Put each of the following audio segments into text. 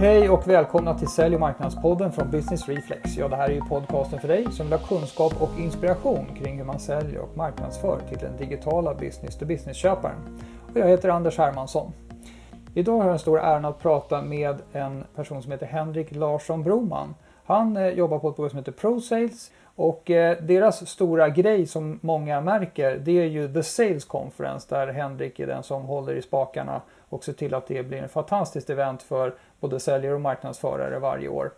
Hej och välkomna till Sälj och marknadspodden från Business Reflex. Ja, det här är ju podcasten för dig som vill ha kunskap och inspiration kring hur man säljer och marknadsför till den digitala business-to-business-köparen. Och jag heter Anders Hermansson. Idag har jag den stora äran att prata med en person som heter Henrik Larsson Broman. Han eh, jobbar på ett bolag som heter ProSales och eh, deras stora grej som många märker det är ju The Sales Conference där Henrik är den som håller i spakarna och ser till att det blir ett fantastiskt event för både säljare och marknadsförare varje år.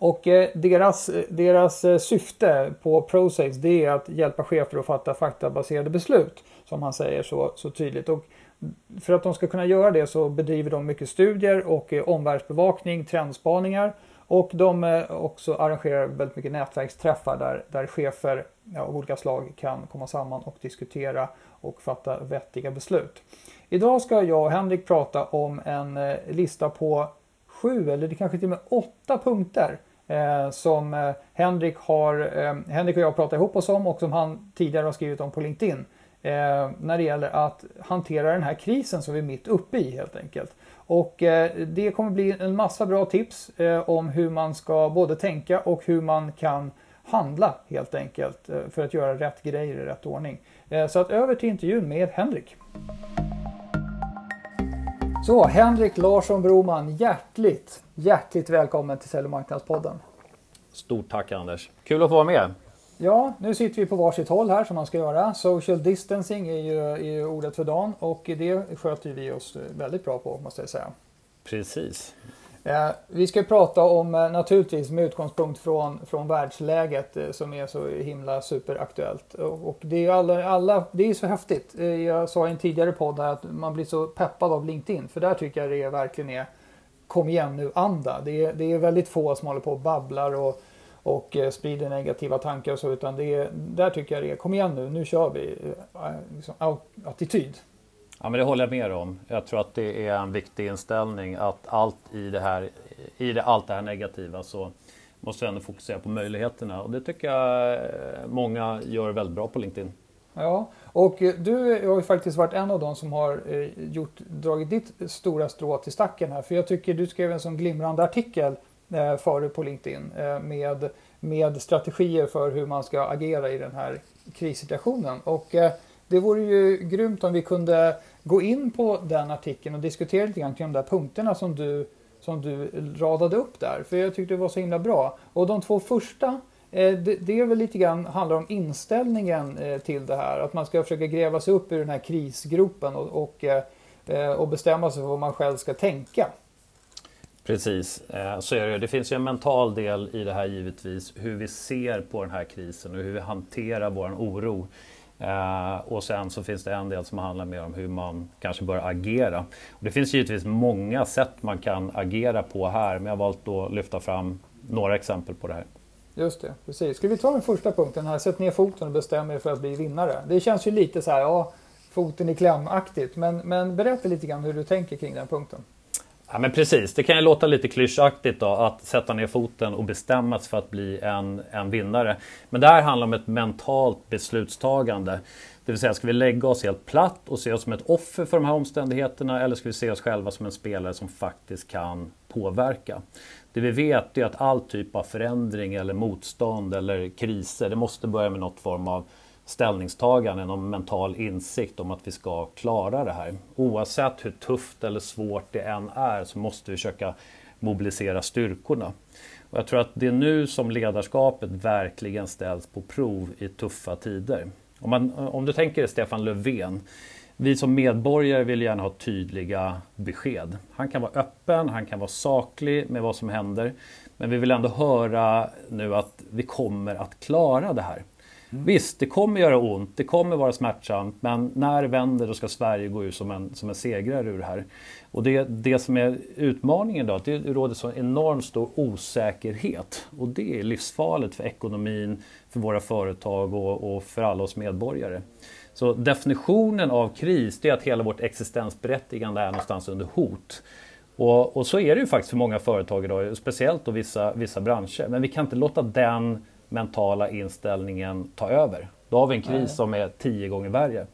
Och eh, deras, eh, deras eh, syfte på ProSales det är att hjälpa chefer att fatta faktabaserade beslut som han säger så, så tydligt. Och för att de ska kunna göra det så bedriver de mycket studier och omvärldsbevakning, trendspaningar och de också arrangerar väldigt mycket nätverksträffar där, där chefer ja, av olika slag kan komma samman och diskutera och fatta vettiga beslut. Idag ska jag och Henrik prata om en eh, lista på sju eller det kanske till och med åtta punkter eh, som eh, Henrik, har, eh, Henrik och jag pratat ihop oss om och som han tidigare har skrivit om på LinkedIn. Eh, när det gäller att hantera den här krisen som vi är mitt uppe i helt enkelt. Och eh, det kommer bli en massa bra tips eh, om hur man ska både tänka och hur man kan handla helt enkelt eh, för att göra rätt grejer i rätt ordning. Så att över till intervjun med Henrik. Så Henrik Larsson Broman, hjärtligt, hjärtligt välkommen till Sälj marknadspodden. Stort tack Anders, kul att få vara med. Ja, nu sitter vi på varsitt håll här som man ska göra. Social distancing är ju, är ju ordet för dagen och det sköter vi oss väldigt bra på måste jag säga. Precis. Eh, vi ska prata om eh, naturligtvis med utgångspunkt från, från världsläget eh, som är så himla superaktuellt. Och, det, är alla, alla, det är så häftigt. Jag sa i en tidigare podd här att man blir så peppad av LinkedIn för där tycker jag det verkligen är kom igen nu anda. Det är, det är väldigt få som håller på och babblar och och sprider negativa tankar och så utan det är, där tycker jag det är, kom igen nu, nu kör vi liksom, attityd. Ja men det håller jag med om. Jag tror att det är en viktig inställning att allt i det här, i det, allt det här negativa så måste vi ändå fokusera på möjligheterna och det tycker jag eh, många gör väldigt bra på LinkedIn. Ja, och eh, du eh, har ju faktiskt varit en av dem som har gjort, dragit ditt stora strå till stacken här. För jag tycker du skrev en sån glimrande artikel eh, förut på LinkedIn eh, med, med strategier för hur man ska agera i den här krissituationen. Och eh, det vore ju grymt om vi kunde gå in på den artikeln och diskutera lite grann kring de där punkterna som du, som du radade upp där. För jag tyckte det var så himla bra. Och de två första eh, det, är väl lite grann handlar om inställningen eh, till det här. Att man ska försöka gräva sig upp ur den här krisgropen och, och, eh, och bestämma sig för vad man själv ska tänka. Precis, så är det. Det finns ju en mental del i det här givetvis. Hur vi ser på den här krisen och hur vi hanterar vår oro. Eh, och sen så finns det en del som handlar mer om hur man kanske bör agera. Och det finns givetvis många sätt man kan agera på här men jag har valt att lyfta fram några exempel på det här. Just det, precis. Ska vi ta den första punkten här, sätt ner foten och bestäm er för att bli vinnare. Det känns ju lite så här, ja, foten i kläm-aktigt. Men, men berätta lite grann hur du tänker kring den punkten. Ja, men precis, det kan ju låta lite klyschaktigt då, att sätta ner foten och bestämma sig för att bli en, en vinnare. Men det här handlar om ett mentalt beslutstagande. Det vill säga, ska vi lägga oss helt platt och se oss som ett offer för de här omständigheterna eller ska vi se oss själva som en spelare som faktiskt kan påverka? Det vi vet är att all typ av förändring eller motstånd eller kriser, det måste börja med något form av ställningstagande, någon mental insikt om att vi ska klara det här. Oavsett hur tufft eller svårt det än är så måste vi försöka mobilisera styrkorna. Och jag tror att det är nu som ledarskapet verkligen ställs på prov i tuffa tider. Om, man, om du tänker dig Stefan Löfven, vi som medborgare vill gärna ha tydliga besked. Han kan vara öppen, han kan vara saklig med vad som händer. Men vi vill ändå höra nu att vi kommer att klara det här. Mm. Visst, det kommer göra ont, det kommer vara smärtsamt, men när det vänder då ska Sverige gå ut som en, som en segrare ur det här. Och det, det som är utmaningen då, att det råder så enormt stor osäkerhet. Och det är livsfarligt för ekonomin, för våra företag och, och för alla oss medborgare. Så definitionen av kris, det är att hela vårt existensberättigande är någonstans under hot. Och, och, så är det ju faktiskt för många företag idag, speciellt då vissa, vissa branscher. Men vi kan inte låta den mentala inställningen ta över. Då har vi en kris Nej. som är tio gånger värre.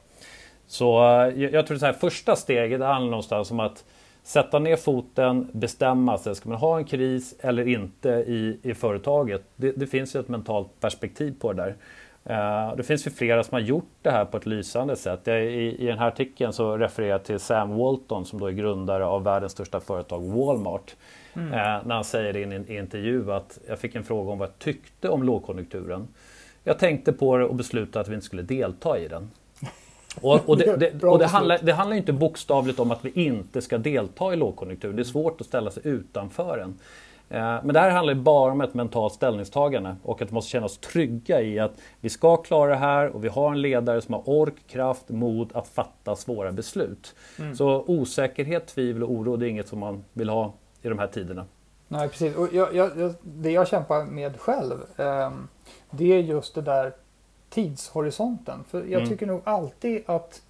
Så eh, jag, jag tror att första steget handlar någonstans om att sätta ner foten, bestämma sig. Ska man ha en kris eller inte i, i företaget? Det, det finns ju ett mentalt perspektiv på det där. Uh, det finns ju flera som har gjort det här på ett lysande sätt. Jag, i, I den här artikeln så refererar jag till Sam Walton som då är grundare av världens största företag Walmart. Mm. Uh, när han säger i en intervju att jag fick en fråga om vad jag tyckte om lågkonjunkturen. Jag tänkte på det och beslutade att vi inte skulle delta i den. Och, och, det, det, och det, handlar, det handlar inte bokstavligt om att vi inte ska delta i lågkonjunktur. Det är svårt att ställa sig utanför den. Eh, men det här handlar bara om ett mentalt ställningstagande och att vi måste känna oss trygga i att vi ska klara det här och vi har en ledare som har ork, kraft, mod att fatta svåra beslut. Mm. Så osäkerhet, tvivel och oro det är inget som man vill ha i de här tiderna. Nej precis, och jag, jag, det jag kämpar med själv eh, det är just det där tidshorisonten. För jag mm. tycker nog alltid att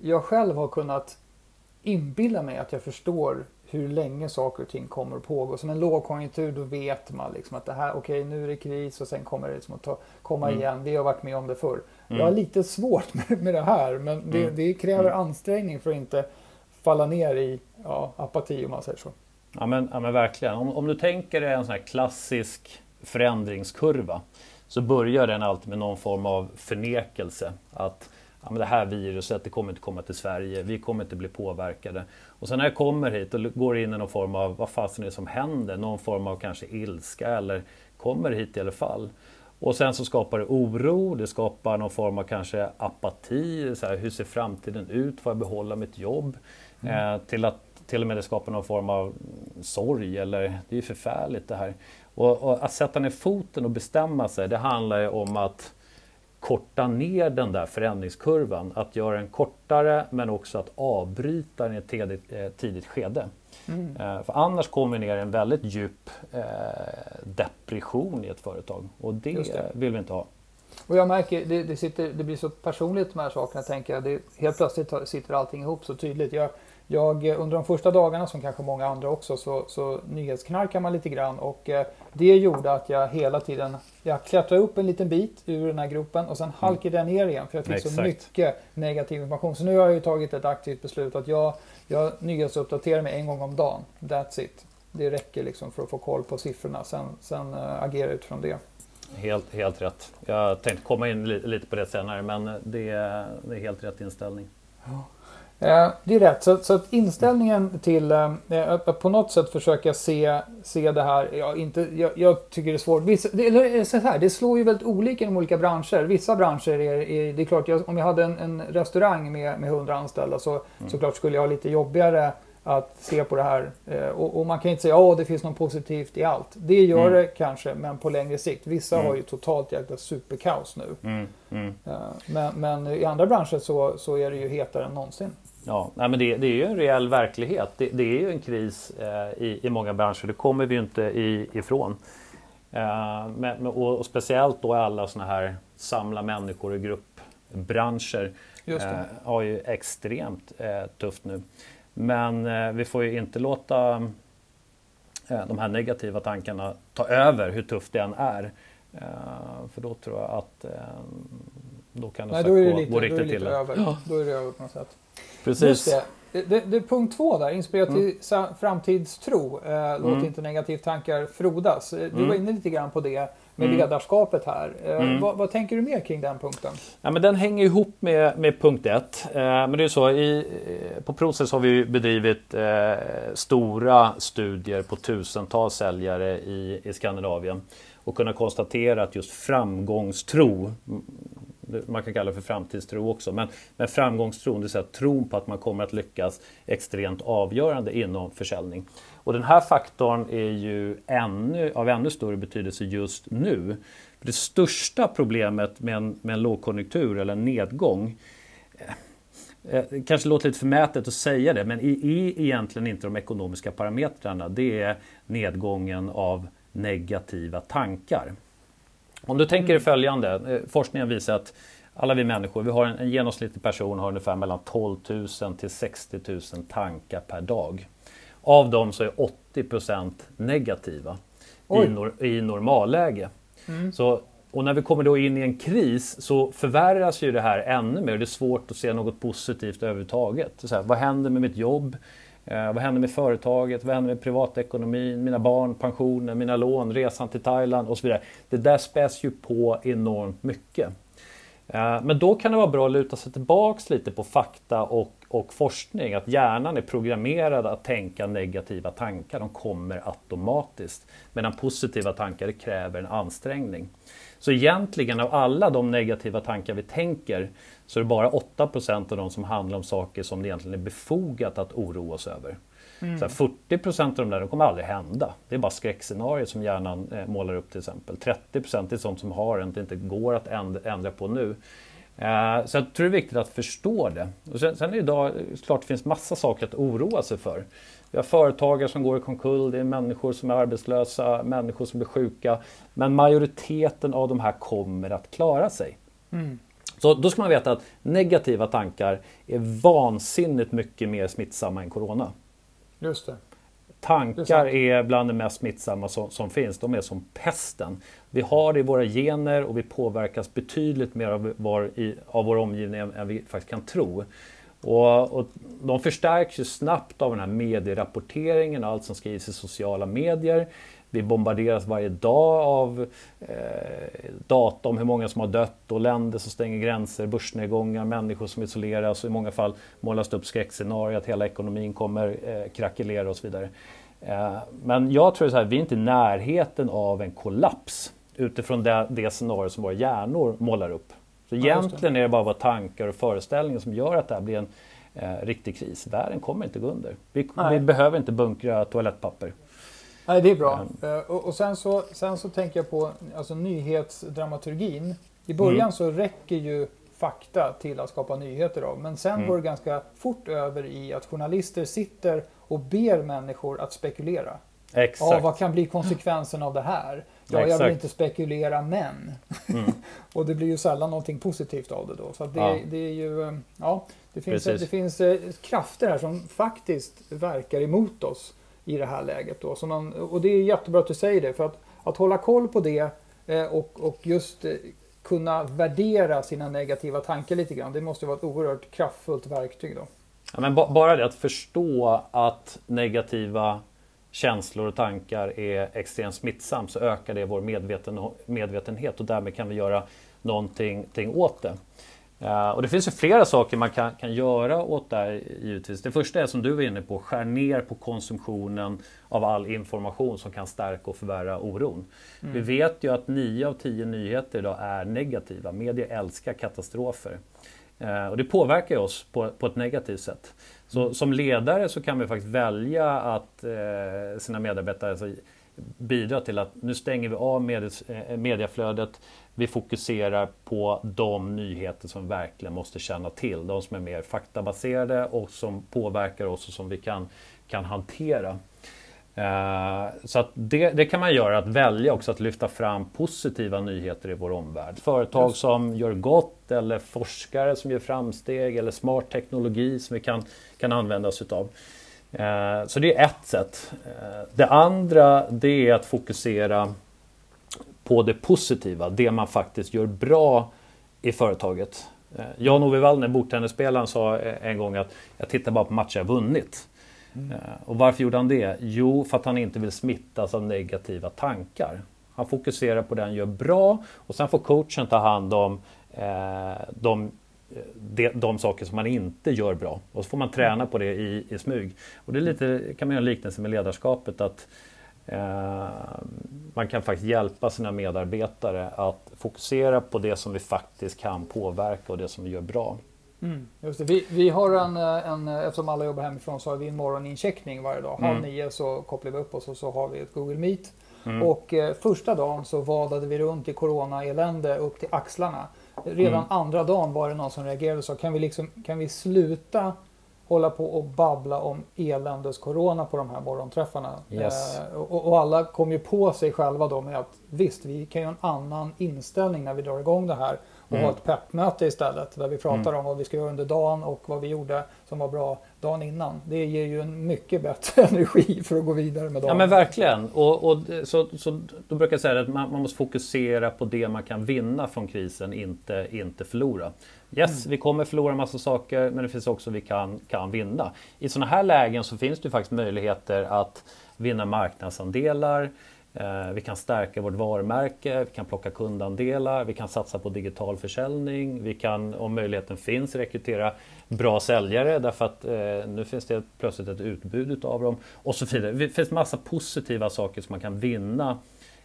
jag själv har kunnat inbilla mig att jag förstår hur länge saker och ting kommer att pågå. Som en lågkonjunktur då vet man liksom att det här, okej okay, nu är det kris och sen kommer det liksom att ta, komma mm. igen. Vi har varit med om det förr. Mm. Jag har lite svårt med, med det här men det, mm. det kräver mm. ansträngning för att inte falla ner i ja, apati om man säger så. Ja men, ja, men verkligen. Om, om du tänker dig en sån här klassisk förändringskurva så börjar den alltid med någon form av förnekelse. Att ja, men det här viruset det kommer inte komma till Sverige, vi kommer inte bli påverkade. Och sen när jag kommer hit och går in i någon form av vad fasen är det som händer? Någon form av kanske ilska eller kommer hit i alla fall. Och sen så skapar det oro, det skapar någon form av kanske apati. Så här, hur ser framtiden ut? Får jag behålla mitt jobb? Mm. Eh, till att till och med det skapar någon form av sorg eller det är ju förfärligt det här. Och, och, att sätta ner foten och bestämma sig, det handlar ju om att korta ner den där förändringskurvan. Att göra den kortare men också att avbryta den i ett tidigt, eh, tidigt skede. Mm. Eh, för annars kommer vi ner i en väldigt djup eh, depression i ett företag och det, det, vill vi inte ha. Och jag märker, det, det, sitter, det blir så personligt de här sakerna tänker jag. Det, helt plötsligt sitter allting ihop så tydligt. Jag, jag, eh, under de första dagarna, som kanske många andra också, så, så nyhetsknarkar man lite grann och eh, det gjorde att jag hela tiden, jag klättrade upp en liten bit ur den här gruppen och sen mm. halkade jag ner igen för jag fick Exakt. så mycket negativ information. Så nu har jag ju tagit ett aktivt beslut att jag, jag nyhetsuppdaterar mig en gång om dagen. That's it. Det räcker liksom för att få koll på siffrorna, sen, sen äh, agera utifrån det. Helt, helt rätt. Jag tänkte komma in lite på det senare men det, det är helt rätt inställning. Ja. Eh, det är rätt. Så, så att inställningen till eh, att på något sätt försöka se, se det här. Ja, inte, jag, jag tycker det är svårt. Vissa, det, eller, så här, det slår ju väldigt olika inom olika branscher. Vissa branscher är, är det är klart, jag, om jag hade en, en restaurang med, med 100 anställda så mm. såklart skulle jag ha lite jobbigare att se på det här. Eh, och, och, man kan inte säga att det finns något positivt i allt. Det gör mm. det kanske, men på längre sikt. Vissa mm. har ju totalt jäkla superkaos nu. Mm. mm. Men, men, i andra branscher så, så är det ju hetare än någonsin. Ja, nej, men det, det, är ju en reell verklighet. Det, det är ju en kris eh, i, i många branscher. Det kommer vi ju inte i, ifrån. Eh, men, och, och, speciellt då alla sådana här samla människor i gruppbranscher eh, har ju extremt eh, tufft nu. Men eh, vi får ju inte låta eh, de här negativa tankarna ta över hur tufft det än är. för då tror jag att då kan det, Nej, då är det gå, lite, gå riktigt till. Över. Ja. Då är det över på något sätt. Precis. Det. Det, det, punkt två där, inspirerat till mm. framtidstro. Eh, låt mm. inte negativa tankar frodas. Eh, du mm. var inne lite grann på det med mm. ledarskapet här. Eh, mm. vad, vad, tänker du mer kring den punkten? Ja, men den hänger ihop med, med punkt ett. Eh, men det är så, i, eh, på Process har vi bedrivit eh, stora studier på tusentals säljare i, i Skandinavien och kunnat konstatera att just framgångstro man kan kalla det för framtidstro också, men, men framgångstron, det vill säga tron på att man kommer att lyckas extremt avgörande inom försäljning. Och den här faktorn är ju ännu, av ännu större betydelse just nu. Det största problemet med en, med en lågkonjunktur eller en nedgång eh, eh, kanske låter lite förmätet att säga det, men är egentligen inte de ekonomiska parametrarna. Det är nedgången av negativa tankar. Om du tänker dig mm. följande. Eh, forskningen visar att alla vi människor, vi har en, en genomsnittlig person har ungefär mellan 12 000 till 60 000 tankar per dag. Av dem så är 80% negativa i, nor i normalläge. Mm. Så, och när vi kommer då in i en kris så förvärras ju det här ännu mer. Det är svårt att se något positivt överhuvudtaget. Så här, vad händer med mitt jobb? Eh, vad händer med företaget? Vad händer med privatekonomin? Mina barn, pensionen, mina lån, resan till Thailand och så vidare. Det där späs ju på enormt mycket. Eh, men då kan det vara bra att luta sig tillbaks lite på fakta och, och forskning. Att hjärnan är programmerad att tänka negativa tankar. De kommer automatiskt. Medan positiva tankar kräver en ansträngning. Så egentligen av alla de negativa tankar vi tänker så är det bara 8% av de som handlar om saker som det egentligen är befogat att oroa oss över. Mm. Så 40% av de där de kommer aldrig hända. Det är bara skräckscenarier som hjärnan eh, målar upp till exempel. 30% är sånt som har hänt, inte går att ändra på nu. Eh, så jag tror det är viktigt att förstå det. Och sen, sen är det idag klart det finns massa saker att oroa sig för. Vi har företagare som går i konkurs, det är människor som är arbetslösa, människor som blir sjuka. Men majoriteten av de här kommer att klara sig. Mm. Så då ska man veta att negativa tankar är vansinnigt mycket mer smittsamma än Corona. Just det. Tankar är, är, bland det mest smittsamma som, som, finns. De är som pesten. Vi har det i våra gener och vi påverkas betydligt mer av vår, i, av vår omgivning än, än vi faktiskt kan tro. Och, och, de förstärks ju snabbt av den här medierapporteringen, allt som skrivs i sociala medier. Vi bombarderas varje dag av eh, data om hur många som har dött och länder som stänger gränser, börsnedgångar, människor som isoleras och i många fall målas det upp skräckscenarier att hela ekonomin kommer eh, krackelera och så vidare. Eh, men jag tror att vi är inte i närheten av en kollaps utifrån det, det scenario som våra hjärnor målar upp. Så egentligen är det bara våra tankar och föreställningar som gör att det här blir en eh, riktig kris. Världen kommer inte gå under. Vi, vi behöver inte bunkra toalettpapper. Nej, det är bra. Mm. Och, och, sen, så, sen så tänker jag på alltså, nyhetsdramaturgin. I början mm. så räcker ju fakta till att skapa nyheter av. Men sen mm. går det ganska fort över i att journalister sitter och ber människor att spekulera. Exakt. Ja, vad kan bli konsekvensen av det här? Ja, jag vill inte spekulera men. Mm. och det blir ju sällan någonting positivt av det då. Så det, ja. det är ju, eh, ja, det finns, det finns eh, krafter här som faktiskt verkar emot oss i det här läget. Då. Så man, och det är jättebra att du säger det, för att, att hålla koll på det eh, och, och just eh, kunna värdera sina negativa tankar lite grann, det måste vara ett oerhört kraftfullt verktyg. Då. Ja, men bara det att förstå att negativa känslor och tankar är extremt smittsamt så ökar det vår medveten, medvetenhet och därmed kan vi göra någonting åt det. Uh, och det finns ju flera saker man kan, kan göra åt det här givetvis. Det första är som du var inne på, skär ner på konsumtionen av all information som kan stärka och förvärra oron. Mm. Vi vet ju att 9 av 10 nyheter idag är negativa. Media älskar katastrofer. Uh, och det påverkar oss på, på ett negativt sätt. Så mm. som ledare så kan vi faktiskt välja att uh, sina medarbetare alltså, bidra till att nu stänger vi av mediaflödet. Vi fokuserar på de nyheter som verkligen måste känna till. De som är mer faktabaserade och som påverkar oss och som vi kan, kan hantera. Uh, så det, det, kan man göra, att välja också att lyfta fram positiva nyheter i vår omvärld. Företag som gör gott eller forskare som gör framsteg eller smart teknologi som vi kan, kan använda oss utav. Uh, så det är ett sätt. Uh, det andra det är att fokusera på det positiva, det man faktiskt gör bra i företaget. Eh, Jan-Ove Wallner, bordtennisspelaren, sa en gång att jag tittar bara på matcher jag vunnit. Mm. Eh, och varför gjorde han det? Jo, för att han inte vill smittas av negativa tankar. Han fokuserar på det han gör bra och sen får coachen ta hand om eh, de, de, de saker som man inte gör bra. Och så får man träna på det i, i smyg. Och det är lite, kan man göra en liknelse med ledarskapet. att Eh, man kan faktiskt hjälpa sina medarbetare att fokusera på det som vi faktiskt kan påverka och det som vi gör bra. Mm, just det. Vi, vi har en, en, eftersom alla jobbar hemifrån så har vi en morgonincheckning varje dag. Halv mm. nio så kopplar vi upp oss och så har vi ett Google Meet. Mm. Och eh, första dagen så vadade vi runt i corona-elände upp till axlarna. Redan mm. andra dagen var det någon som reagerade och sa kan vi, liksom, kan vi sluta hålla på och babbla om eländes corona på de här morgonträffarna. Yes. Eh, och, och, alla kom ju på sig själva då med att visst, vi kan ju ha en annan inställning när vi drar igång det här. Och mm. ha ett peppmöte istället där vi pratar mm. om vad vi ska göra under dagen och vad vi gjorde som var bra dagen innan. Det ger ju en mycket bättre energi för att gå vidare med dagen. Ja men verkligen. Och, och så, så, då brukar jag säga att man, man, måste fokusera på det man kan vinna från krisen, inte, inte förlora. Yes, mm. vi kommer förlora massa saker men det finns också vi kan, kan vinna. I sådana här lägen så finns det faktiskt möjligheter att vinna marknadsandelar. Eh, vi kan stärka vårt varumärke, vi kan plocka kundandelar, vi kan satsa på digital försäljning, vi kan om möjligheten finns rekrytera bra säljare därför att eh, nu finns det plötsligt ett utbud utav dem och så vidare. Det finns massa positiva saker som man kan vinna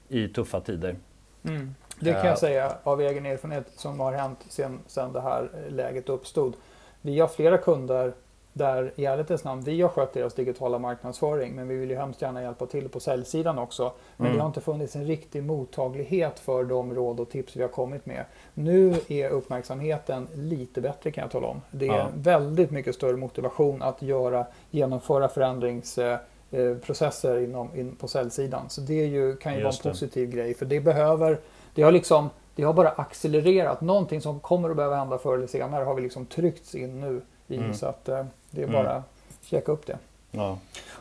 i tuffa tider. Mm. Det kan jag säga av egen erfarenhet som har hänt sen det här läget uppstod. Vi har flera kunder där i ärlighetens namn, vi har skött deras digitala marknadsföring men vi vill ju hemskt gärna hjälpa till på säljsidan också. Men mm. det har inte funnits en riktig mottaglighet för de råd och tips vi har kommit med. Nu är uppmärksamheten lite bättre kan jag tala om. Det är ja. väldigt mycket större motivation att göra, genomföra förändringsprocesser inom, in, på säljsidan. Så det ju, kan ju Just vara en positiv det. grej för det behöver, det har liksom det har bara accelererat. Någonting som kommer att behöva hända förr eller senare har vi liksom tryckts in nu i. Mm. Så att eh, det är bara att checka upp det. Ja,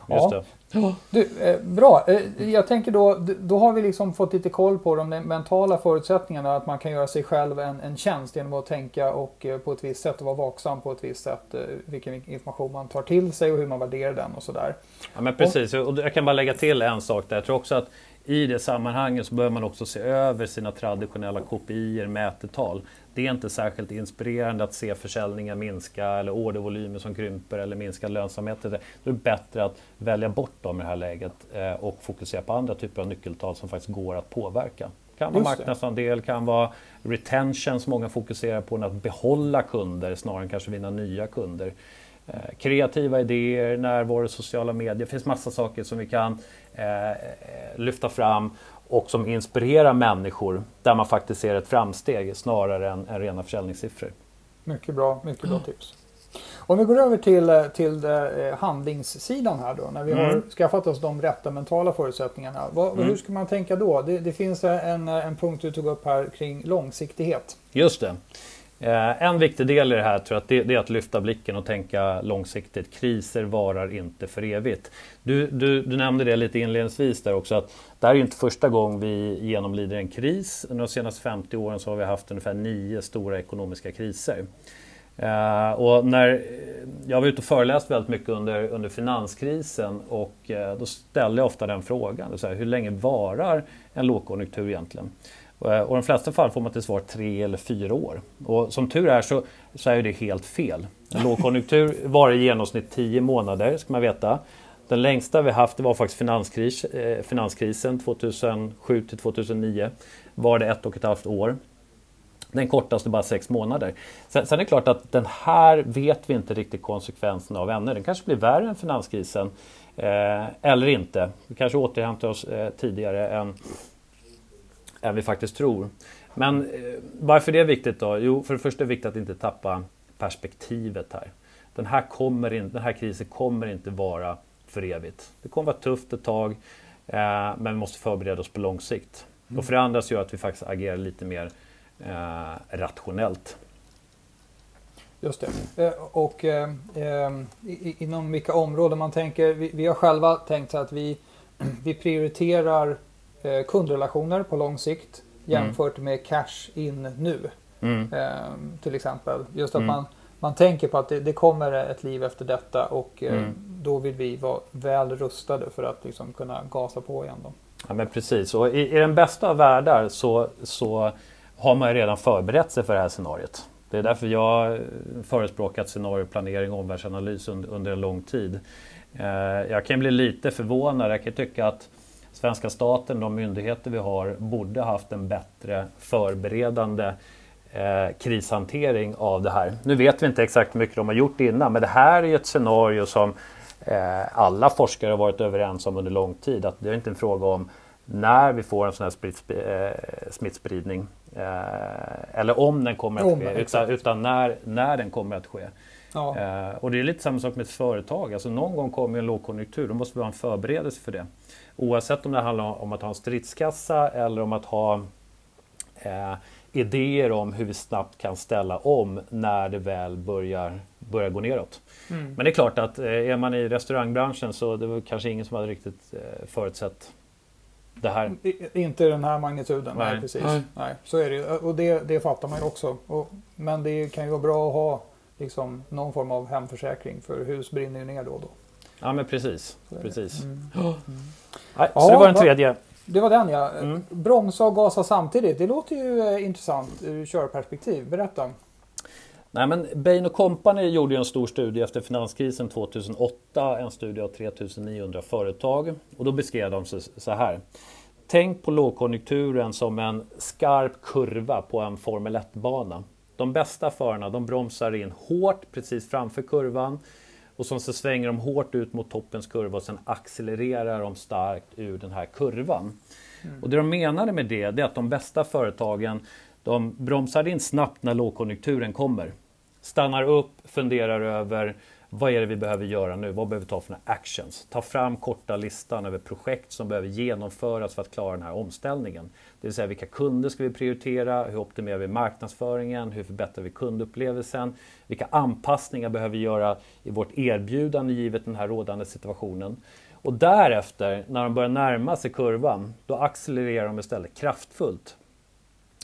just ja. det. Du, eh, bra, eh, jag tänker då, då har vi liksom fått lite koll på de mentala förutsättningarna att man kan göra sig själv en, en tjänst genom att tänka och på ett visst sätt och vara vaksam på ett visst sätt vilken information man tar till sig och hur man värderar den och sådär. Ja men precis, och jag kan bara lägga till en sak där. Jag tror också att i det sammanhanget så behöver man också se över sina traditionella kopior, mätetal. Det är inte särskilt inspirerande att se försäljningen minska eller ordervolymer som krymper eller minskad lönsamhet. Då är det bättre att välja bort dem i det här läget eh, och fokusera på andra typer av nyckeltal som faktiskt går att påverka. Det kan vara marknadsandel, kan vara retention som många fokuserar på, att behålla kunder snarare än kanske vinna nya kunder. Eh, kreativa idéer, närvaro, sociala medier. Det finns massa saker som vi kan eh, lyfta fram och som inspirerar människor där man faktiskt ser ett framsteg snarare än, än rena försäljningssiffror. Mycket bra, mycket bra tips. Om vi går över till, till eh, handlingssidan här då, när vi mm. har skaffat oss de rätta mentala förutsättningarna. Vad, mm. Hur ska man tänka då? Det, det, finns en, en punkt du tog upp här kring långsiktighet. Just det. Eh, en viktig del i det här tror jag det, är att lyfta blicken och tänka långsiktigt. Kriser varar inte för evigt. Du, du, du nämnde det lite inledningsvis där också att det här är inte första gången vi genomlider en kris. Under de senaste 50 åren så har vi haft ungefär nio stora ekonomiska kriser. Uh, och när jag var ute och föreläst väldigt mycket under, under finanskrisen och uh, då ställde jag ofta den frågan. Så här, hur länge varar en lågkonjunktur egentligen? Eh, och i de flesta fall får man till svar tre eller fyra år. Och som tur är så, så är det helt fel. En lågkonjunktur varar i genomsnitt tio månader, ska man veta. Den längsta vi haft det var faktiskt finanskris, eh, finanskrisen 2007 till 2009. Var det ett och ett halvt år. Den kortaste bara sex månader. Sen, sen är det klart att den här vet vi inte riktigt konsekvenserna av ännu. Den kanske blir värre än finanskrisen. Eh, eller inte. Vi kanske återhämtar oss eh, tidigare än än vi faktiskt tror. Men eh, varför det är viktigt då? Jo, för det första är det viktigt att inte tappa perspektivet här. Den här, kommer in, den här krisen kommer inte vara för evigt. Det kommer vara tufft ett tag, eh, men vi måste förbereda oss på lång sikt. Mm. Och för det andra så gör att vi faktiskt agerar lite mer eh, rationellt. Just det. Eh, och eh, eh inom vilka områden man tänker, vi, vi har själva tänkt att vi, vi prioriterar kundrelationer på lång sikt jämfört mm. med cash in nu. Mm. Eh, till exempel. Just att mm. man, man tänker på att det, det, kommer ett liv efter detta och eh, mm. då vill vi vara väl rustade för att liksom kunna gasa på igen. Då. Ja men precis och i, i den bästa av världar så, så har man ju redan förberett sig för det här scenariot. Det är därför jag förespråkat scenarioplanering och omvärldsanalys under, under en lång tid. Eh, jag kan bli lite förvånad, jag kan tycka att svenska staten, de myndigheter vi har, borde haft en bättre förberedande eh, krishantering av det här. Nu vet vi inte exakt hur mycket de har gjort innan, men det här är ju ett scenario som eh, alla forskare har varit överens om under lång tid. Att det är inte en fråga om när vi får en sån här eh, smittspridning eh, eller om den kommer att ske, utan, utan, när, när den kommer att ske. Ja. Eh, och det är lite samma sak med ett företag. Alltså någon gång kommer en lågkonjunktur, då måste vi ha en förberedelse för det. Oavsett om det handlar om att ha en stridskassa eller om att ha eh, idéer om hur vi snabbt kan ställa om när det väl börjar, börjar gå neråt. Mm. Men det är klart att eh, är man i restaurangbranschen så det var kanske ingen som hade riktigt eh, förutsett det här. Inte den här magnituden, nej, nej precis. Nej. nej. så är det Och det, det fattar man ju också. Och, men det kan ju vara bra att ha liksom, någon form av hemförsäkring för hus brinner ju ner då och då. Ja men precis. precis. Mm. Mm. Nej, så ja, det var den tredje. Det var den ja. Mm. Bromsa och gasa samtidigt. Det låter ju eh, intressant ur körperspektiv. Berätta. Nej, men Bain Company gjorde en stor studie efter finanskrisen 2008. En studie av 3900 företag. Och då beskrev de så här. Tänk på lågkonjunkturen som en skarp kurva på en Formel 1-bana. De bästa förarna de bromsar in hårt precis framför kurvan och sen så svänger de hårt ut mot toppens kurva och sen accelererar de starkt ur den här kurvan. Mm. Och det de menade med det, det är att de bästa företagen de bromsar in snabbt när lågkonjunkturen kommer. Stannar upp, funderar över vad är det vi behöver göra nu? Vad behöver vi ta för actions? Ta fram korta listan över projekt som behöver genomföras för att klara den här omställningen. Det vill säga vilka kunder ska vi prioritera? Hur optimerar vi marknadsföringen? Hur förbättrar vi kundupplevelsen? Vilka anpassningar behöver vi göra i vårt erbjudande givet den här rådande situationen? Och därefter, när de börjar närma sig kurvan, då accelererar de istället kraftfullt.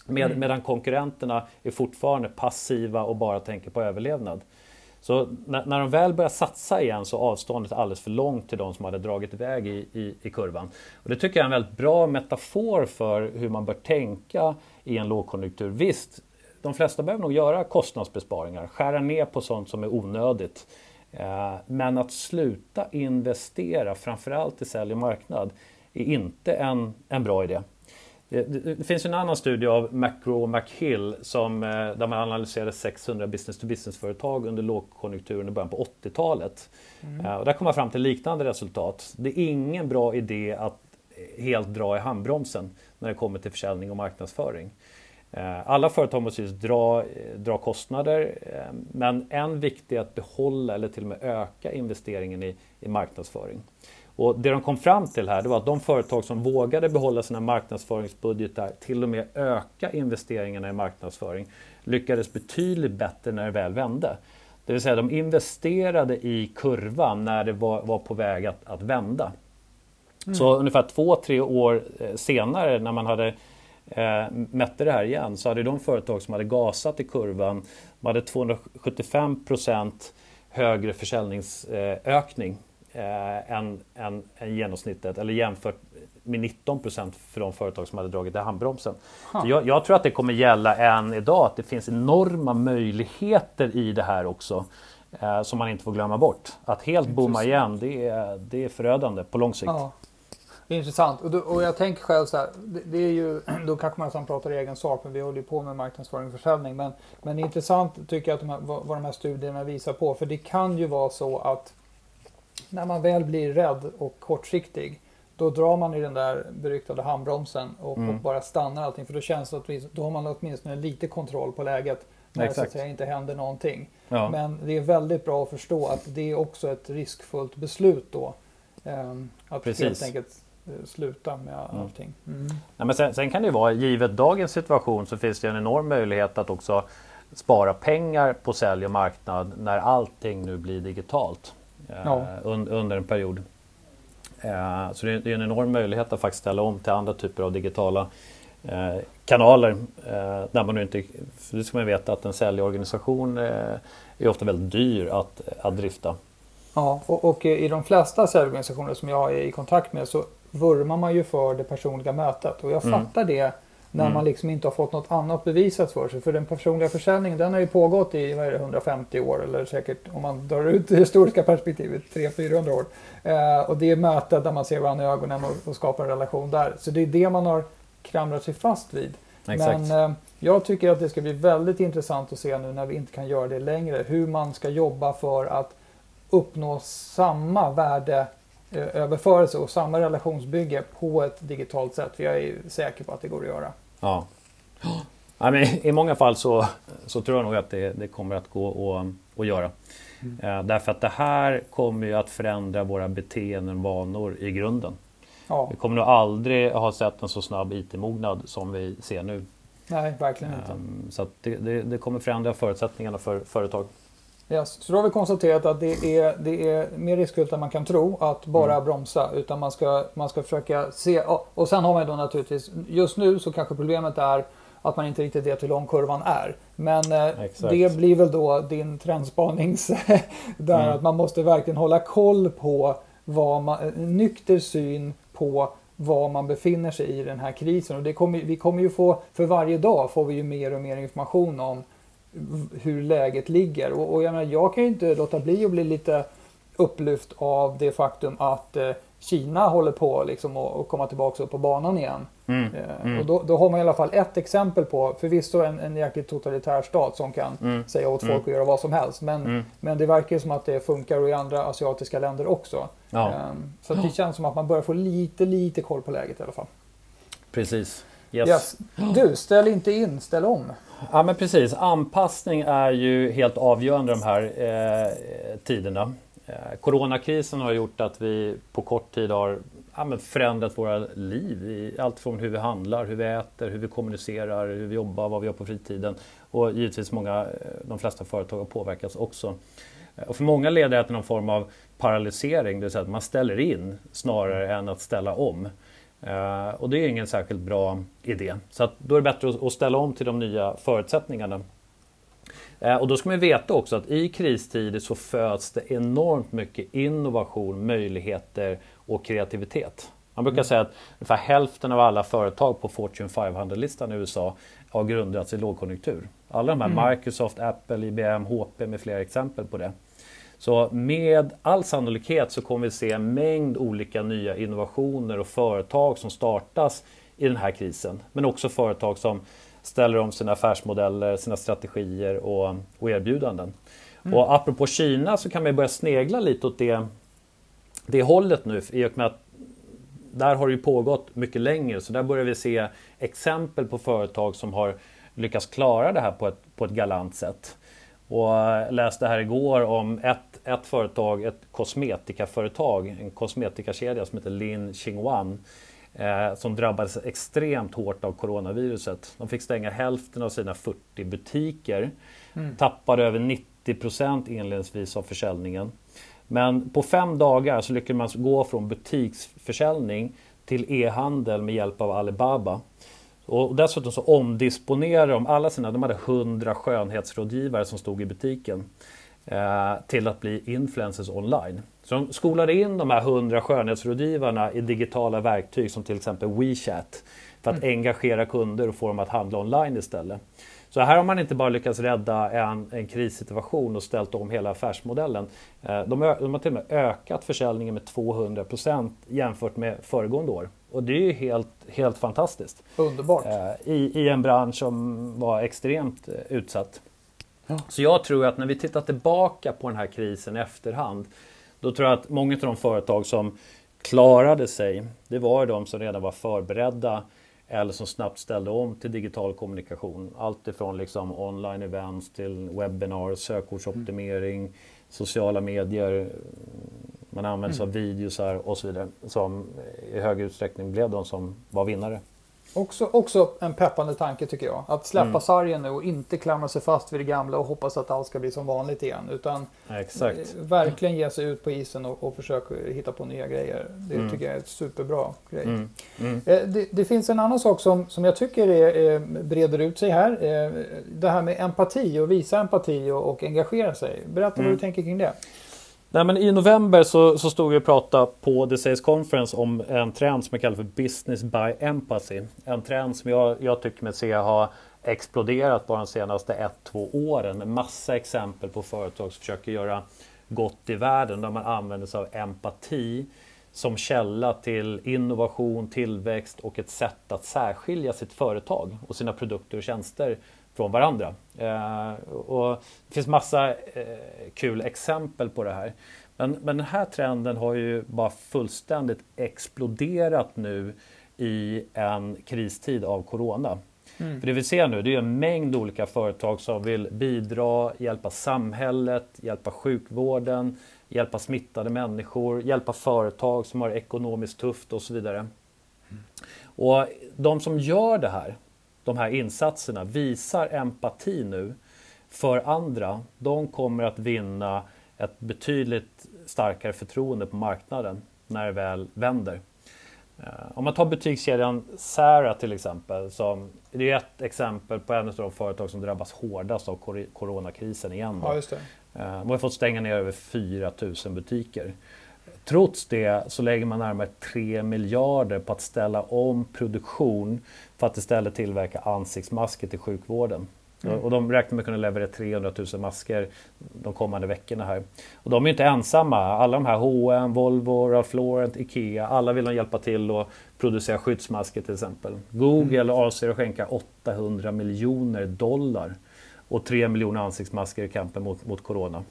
Med, mm. Medan konkurrenterna är fortfarande passiva och bara tänker på överlevnad. Så när, när de väl börjar satsa igen så är avståndet alldeles för långt till de som hade dragit iväg i, i, i, kurvan. Och det tycker jag är en väldigt bra metafor för hur man bör tänka i en lågkonjunktur. Visst, de flesta behöver nog göra kostnadsbesparingar, skära ner på sånt som är onödigt. Eh, men att sluta investera, framförallt i sälj och marknad, är inte en, en bra idé. Det, det, det, finns en annan studie av McGraw och McHill som, eh, där man analyserade 600 business-to-business-företag under lågkonjunkturen i början på 80-talet. Mm. Uh, och där kom man fram till liknande resultat. Det är ingen bra idé att helt dra i handbromsen när det kommer till försäljning och marknadsföring. Uh, alla företag måste just dra, dra kostnader uh, men en viktig är att behålla eller till och med öka investeringen i, i marknadsföring. Och det de kom fram till här det var att de företag som vågade behålla sina marknadsföringsbudgetar, till och med öka investeringarna i marknadsföring, lyckades betydligt bättre när det väl vände. Det vill säga de investerade i kurvan när det var, var på väg att, att vända. Mm. Så ungefär två, tre år eh, senare när man hade eh, mätte det här igen så hade de företag som hade gasat i kurvan, de hade 275 procent högre försäljningsökning eh, än, än, än genomsnittet eller jämfört med 19 procent för de företag som hade dragit i handbromsen. Så jag, jag, tror att det kommer gälla än idag att det finns enorma möjligheter i det här också eh, som man inte får glömma bort. Att helt bomma igen det är, det är förödande på lång sikt. Ja. Intressant. Och, då, och, jag tänker själv så här, det, det, är ju, då kanske man pratar i egen sak, men vi håller ju på med marknadsföring och försäljning. Men, men det är intressant tycker jag att de här, vad, vad de här studierna visar på. För det kan ju vara så att när man väl blir rädd och kortsiktig då drar man i den där beryktade handbromsen och, mm. och bara stannar allting för då känns det att då har man åtminstone lite kontroll på läget när det så att säga, inte händer någonting. Ja. Men det är väldigt bra att förstå att det är också ett riskfullt beslut då. Eh, att Precis. helt enkelt sluta med mm. allting. Mm. Nej, men sen, sen, kan det ju vara, givet dagens situation så finns det en enorm möjlighet att också spara pengar på sälj och marknad när allting nu blir digitalt ja. Eh, under en period. Eh, så det är en enorm möjlighet att faktiskt ställa om till andra typer av digitala eh, kanaler. Där man inte, för det ska man veta att en säljorganisation är ofta väldigt dyr att, att drifta. Ja, och, och i de flesta säljorganisationer som jag är i kontakt med så vurmar man ju för det personliga mötet och jag mm. fattar det när mm. man liksom inte har fått något annat bevisat för sig. För den personliga försäljningen den har ju pågått i vad det, 150 år eller säkert om man drar ut det historiska perspektivet 300-400 år. Eh, och det är mötet där man ser varandra i ögonen och, och, skapar en relation där. Så det är det man har klamrat sig fast vid. Exakt. Men eh, jag tycker att det ska bli väldigt intressant att se nu när vi inte kan göra det längre hur man ska jobba för att uppnå samma värde överförelse och samma relationsbygge på ett digitalt sätt. För jag är säker på att det går att göra. Ja. ja men I många fall så, så tror jag nog att det, det kommer att gå att, att göra. Mm. Eh, därför att det här kommer ju att förändra våra beteenden och vanor i grunden. Ja. Vi kommer nog aldrig ha sett en så snabb IT-mognad som vi ser nu. Nej, verkligen inte. Um, så det, det, det, kommer förändra förutsättningarna för företag. Yes. Så då har vi konstaterat att det är, det är mer riskfyllt än man kan tro att bara mm. bromsa. Utan man ska, man ska försöka se. Och sen har man då naturligtvis, just nu så kanske problemet är att man inte riktigt vet hur lång kurvan är. Men eh, det blir väl då din trendspanings där mm. att man måste verkligen hålla koll på vad man, nykter syn på var man befinner sig i den här krisen. Och det kommer, vi kommer ju få, för varje dag får vi ju mer och mer information om hur läget ligger. Och, och jag, menar, jag kan ju inte låta bli att bli lite upplyft av det faktum att eh, Kina håller på liksom att komma tillbaka upp på banan igen. Mm. Eh, mm. Och då, då, har man i alla fall ett exempel på, förvisso en, en jäkligt totalitär stat som kan mm. säga åt folk mm. att göra vad som helst. Men, mm. men det verkar som att det funkar i andra asiatiska länder också. Ja. Um, så det känns som att man börjar få lite, lite koll på läget i alla fall. Precis. Yes. yes. Du, ställ inte in, ställ om. Ja men precis, anpassning är ju helt avgörande de här eh, tiderna. Eh, coronakrisen har gjort att vi på kort tid har ja, förändrat våra liv. allt från hur vi handlar, hur vi äter, hur vi kommunicerar, hur vi jobbar, vad vi gör på fritiden. Och givetvis många, eh, de flesta företag har påverkats också. Eh, och för många leder det till någon form av paralysering, det vill säga att man ställer in snarare än att ställa om. Uh, och det är ingen särskilt bra idé. Så att då är det bättre att, ställa om till de nya förutsättningarna. Uh, och då ska man veta också att i kristider så föds det enormt mycket innovation, möjligheter och kreativitet. Man brukar mm. säga att ungefär hälften av alla företag på Fortune 500-listan i USA har grundats i lågkonjunktur. Alla de här mm. Microsoft, Apple, IBM, HP med flera exempel på det. Så med all sannolikhet så kommer vi se en mängd olika nya innovationer och företag som startas i den här krisen. Men också företag som ställer om sina affärsmodeller, sina strategier och, och erbjudanden. Mm. Och apropå Kina så kan man börja snegla lite åt det, det hållet nu i och med att där har det ju pågått mycket längre så där börjar vi se exempel på företag som har lyckats klara det här på ett, på ett galant sätt. Och jag läste här igår om ett, ett företag, ett kosmetikaföretag, en kosmetikakedja som heter Lin Xingwan eh, som drabbades extremt hårt av coronaviruset. De fick stänga hälften av sina 40 butiker, mm. tappade över 90 procent inledningsvis av försäljningen. Men på fem dagar så lyckades man gå från butiksförsäljning till e-handel med hjälp av Alibaba. Och dessutom så omdisponerar de alla sina, de hade 100 skönhetsrådgivare som stod i butiken till att bli influencers online. Så de skolade in de här 100 skönhetsrådgivarna i digitala verktyg som till exempel WeChat för att mm. engagera kunder och få dem att handla online istället. Så här har man inte bara lyckats rädda en, en krissituation och ställt om hela affärsmodellen. Eh, de, de har till och med ökat försäljningen med 200% jämfört med föregående år. Och det är ju helt, helt fantastiskt. Underbart. Eh, I, I en bransch som var extremt eh, utsatt. Ja. Så jag tror att när vi tittar tillbaka på den här krisen i efterhand då tror jag att många av de företag som klarade sig, det var de som redan var förberedda eller som snabbt ställde om till digital kommunikation. Allt ifrån liksom online events till webbinar, sökordsoptimering, mm. sociala medier. Man använder sig mm. av videosar och så vidare som i hög utsträckning blev de som var vinnare. Också, också en peppande tanke tycker jag. Att släppa mm. sargen nu och inte klamra sig fast vid det gamla och hoppas att allt ska bli som vanligt igen. Utan Exakt. Eh, verkligen ge sig ut på isen och, och försöka hitta på nya grejer. Det mm. tycker jag är ett superbra grej. Mm. mm. Eh, det, det, finns en annan sak som, som jag tycker är, är, breder ut sig här. Eh, det här med empati och visa empati och, och engagera sig. Berätta vad du mm. tänker kring det. Nej, men I november så, så stod vi och pratade på The Sales Conference om en trend som jag kallar för Business by Empathy. En trend som jag, jag tycker mig se har exploderat bara de senaste ett, två åren med massa exempel på företag som försöker göra gott i världen där man använder sig av empati som källa till innovation, tillväxt och ett sätt att särskilja sitt företag och sina produkter och tjänster från varandra. Eh, och det finns massa eh, kul exempel på det här. Men, men den här trenden har ju bara fullständigt exploderat nu i en kristid av Corona. Mm. För det vi ser nu det är en mängd olika företag som vill bidra, hjälpa samhället, hjälpa sjukvården, hjälpa smittade människor, hjälpa företag som har ekonomiskt tufft och så vidare. Mm. Och de som gör det här, de här insatserna visar empati nu för andra, de kommer att vinna ett betydligt starkare förtroende på marknaden när det väl vänder. Eh, om man tar butikskedjan Sara till exempel, som, det är ett exempel på en av de företag som drabbas hårdast av coronakrisen igen. Ja, just det. Eh, de har fått stänga ner över 4 000 butiker. Trots det så lägger man närmare 3 miljarder på att ställa om produktion för att istället tillverka ansiktsmasker till sjukvården. Mm. Och de räknar med att kunna leverera 300 000 masker de kommande veckorna här. Och de är inte ensamma. Alla de här H&M, Volvo, Ralph Lauren, IKEA, alla vill de hjälpa till att producera skyddsmasker till exempel. Google mm. avser att skänka 800 miljoner dollar och 3 miljoner ansiktsmasker i kampen mot, mot Corona.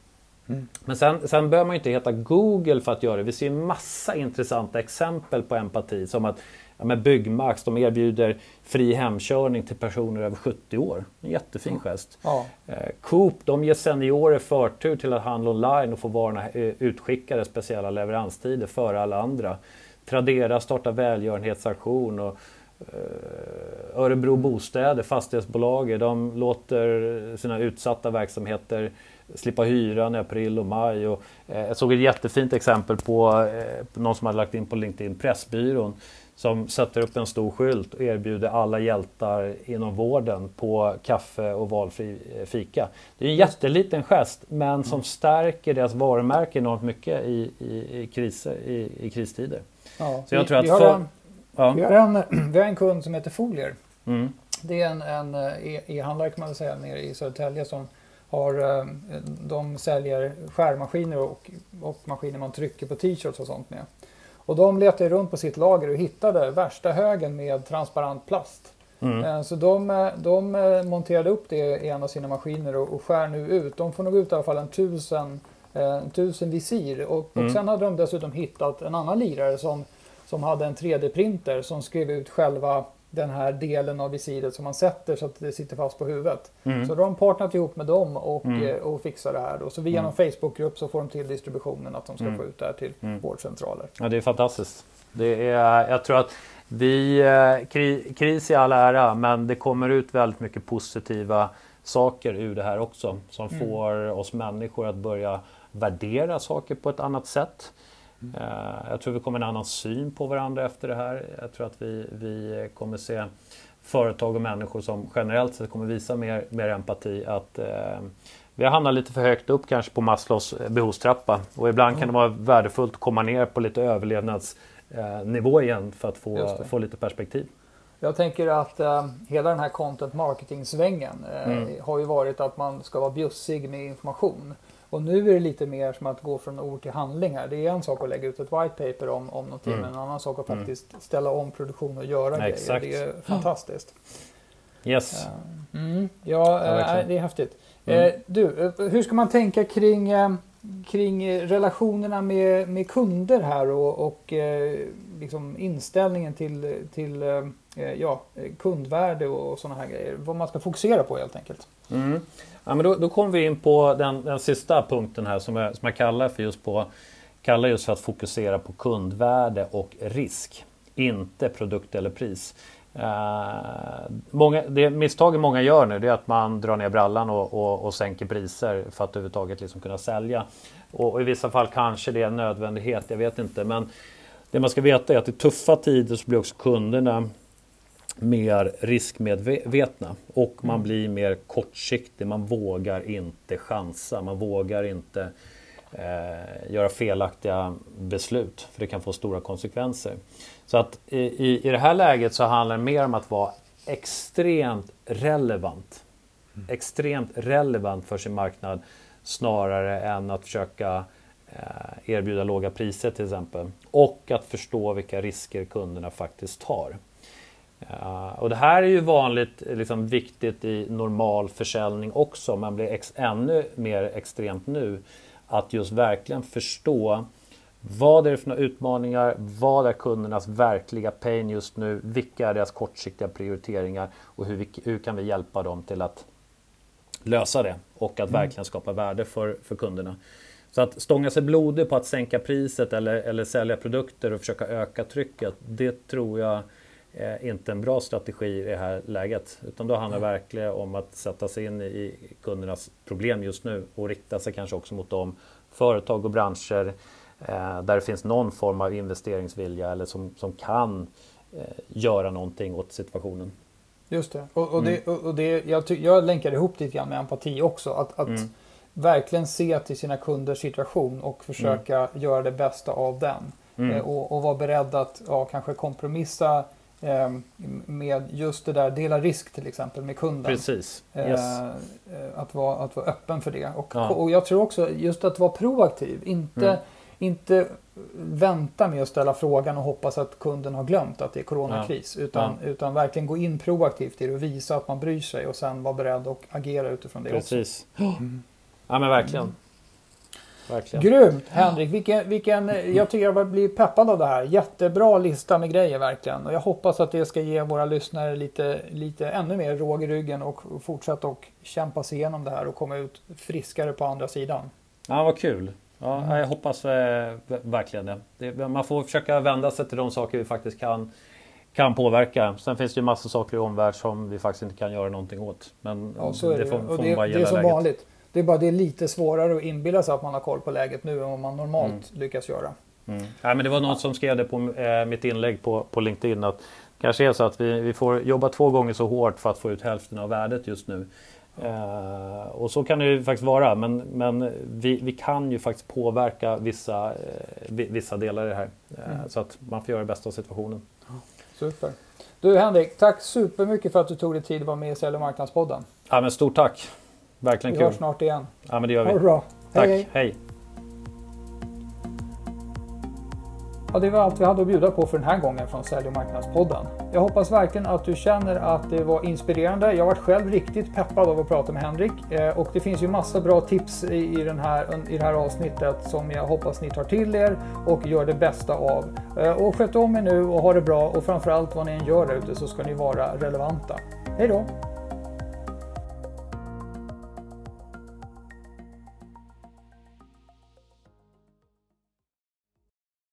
Mm. Men sen, sen behöver man inte heta Google för att göra det. Vi ser massa intressanta exempel på empati som att ja, men Byggmax de erbjuder fri hemkörning till personer över 70 år. En jättefin mm. gest. Ja. Eh, Coop de ger seniorer förtur till att handla online och få varorna eh, utskickade speciella leveranstider före alla andra. Tradera startar välgörenhetsaktion och eh, Örebro Bostäder, fastighetsbolaget, de låter sina utsatta verksamheter slippa hyran i april och maj. Och, eh, jag såg ett jättefint exempel på eh, någon som hade lagt in på LinkedIn, Pressbyrån, som sätter upp en stor skylt och erbjuder alla hjältar inom vården på kaffe och valfri eh, fika. Det är en jätteliten gest men som stärker deras varumärke enormt mycket i, i, i kriser, i, i kristider. Ja, Så jag vi, tror att vi, har för, en, ja. vi, har en, vi har en kund som heter Folier. Mm. Det är en, en e- e-handlare kan man säga nere i Södertälje som har, de säljer skärmaskiner och, och maskiner man trycker på t-shirts och sånt med. Och de letade runt på sitt lager och hittade värsta högen med transparent plast. Mm. Eh, så de, eh, de, eh, monterade upp det i en av sina maskiner och, och skär nu ut. De får nog ut i alla fall en tusen, en tusen visir. Och, mm. och sen hade de dessutom hittat en annan lirare som, som hade en 3D-printer som skrev ut själva den här delen av visiret som man sätter så att det sitter fast på huvudet. Mm. Så då har de partnerat ihop med dem och, mm. Eh, och fixar det här. Då. Så via mm. någon Facebookgrupp så får de till distributionen att de ska mm. få ut det här till mm. vårdcentraler. Ja, det är fantastiskt. Det är, jag tror att vi, eh, kri, kris i all ära, men det kommer ut väldigt mycket positiva saker ur det här också som mm. får oss människor att börja värdera saker på ett annat sätt. Eh, jag tror vi kommer en annan syn på varandra efter det här. Jag tror att vi, vi kommer se företag och människor som generellt sett kommer visa mer, mer empati. Att, eh, vi har hamnat lite för högt upp kanske på Maslows behovstrappa och ibland mm. kan det vara värdefullt att komma ner på lite överlevnadsnivå igen för att få, få lite perspektiv. Jag tänker att eh, hela den här content marketing-svängen eh, mm. har ju varit att man ska vara bjussig med information. Och nu är det lite mer som att gå från ord till handling här. Det är en sak att lägga ut ett white paper om, om någonting mm. men en annan sak att mm. faktiskt mm. ställa om produktion och göra ja, grejer. Exakt. Det är fantastiskt. Yes. Mm. Ja, ja det är häftigt. Mm. Eh, du, eh, hur ska man tänka kring, eh, kring relationerna med, med kunder här och, och liksom inställningen till, till ja, kundvärde och sådana här grejer? Vad man ska fokusera på helt enkelt. Mm. Ja, men då, då kommer vi in på den, den sista punkten här som jag, som jag kallar för just på kallar just för att fokusera på kundvärde och risk. Inte produkt eller pris. Uh, många, det misstaget många gör nu det är att man drar ner brallan och, och, och sänker priser för att överhuvudtaget liksom kunna sälja. Och, och, I vissa fall kanske det är en nödvändighet, jag vet inte. Men det man ska veta är att i tuffa tider så blir också kunderna mer riskmedvetna och man mm. blir mer kortsiktig. Man vågar inte chansa, man vågar inte eh, göra felaktiga beslut för det kan få stora konsekvenser. Så att i, i det här läget så handlar det mer om att vara extremt relevant. Mm. Extremt relevant för sin marknad snarare än att försöka eh, erbjuda låga priser till exempel. Och att förstå vilka risker kunderna faktiskt tar. Uh, och det här är ju vanligt liksom, viktigt i normal försäljning också, men blir ex ännu mer extremt nu. Att just verkligen förstå vad är det för några utmaningar? Vad är kundernas verkliga pain just nu? Vilka är deras kortsiktiga prioriteringar? Och hur, vi, hur kan vi hjälpa dem till att lösa det och att mm. verkligen skapa värde för, för kunderna? Så att stånga sig blodig på att sänka priset eller, eller sälja produkter och försöka öka trycket, det tror jag inte en bra strategi i det här läget. Utan då handlar det verkligen om att sätta sig in i kundernas problem just nu och rikta sig kanske också mot de företag och branscher eh, där det finns någon form av investeringsvilja eller som, som kan eh, göra någonting åt situationen. Just det. Och, och, mm. det, och det jag, jag länkar ihop lite grann med empati också. Att, att mm. verkligen se till sina kunders situation och försöka mm. göra det bästa av den. Mm. Eh, och, och vara beredd att ja, kanske kompromissa eh, med just det där, dela risk till exempel med kunden. Precis. Eh, yes. Eh, att, vara, att vara öppen för det. Och, ja. och jag tror också just att vara proaktiv. Inte, mm. inte vänta med att ställa frågan och hoppas att kunden har glömt att det är coronakris. Ja. Utan, ja. utan verkligen gå in proaktivt i det och visa att man bryr sig och sen vara beredd att agera utifrån det Precis. också. Mm. Ja men verkligen. Verkligen. Grymt Henrik! Vilken, vilken, jag tycker jag blir peppad av det här. Jättebra lista med grejer verkligen. Och jag hoppas att det ska ge våra lyssnare lite, lite ännu mer råg i ryggen och fortsätta och kämpa sig igenom det här och komma ut friskare på andra sidan. Ja, vad kul! Ja, mm. Jag hoppas eh, verkligen det. det. Man får försöka vända sig till de saker vi faktiskt kan, kan påverka. Sen finns det ju massa saker i omvärld som vi faktiskt inte kan göra någonting åt. Men ja, så är det, det får, får det, bara gilla Det är som läget. vanligt. Det är bara det är lite svårare att inbilla sig att man har koll på läget nu än vad man normalt mm. lyckas göra. Mm. Ja, men det var någon som skrev det på äh, mitt inlägg på, på LinkedIn att kanske är så att vi, vi får jobba två gånger så hårt för att få ut hälften av värdet just nu. Uh, och så kan det ju faktiskt vara men, men vi, vi kan ju faktiskt påverka vissa, uh, vissa delar i det här. Uh, mm. Så att man får göra det bästa av situationen. Super. Du Henrik, tack supermycket för att du tog dig tid att vara med i Sälj och marknadspodden. Ja, men stort tack! Verkligen vi kul. Vi hörs snart igen. Ja, men det gör vi. Ha det bra. Tack, hej. hej. Ja, det var allt vi hade att bjuda på för den här gången från Sälj och marknadspodden. Jag hoppas verkligen att du känner att det var inspirerande. Jag varit själv riktigt peppad av att prata med Henrik eh, och det finns ju massa bra tips i, den här, i det här avsnittet som jag hoppas ni tar till er och gör det bästa av. Eh, och sköt om er nu och ha det bra och framförallt vad ni än gör där ute så ska ni vara relevanta. Hej då!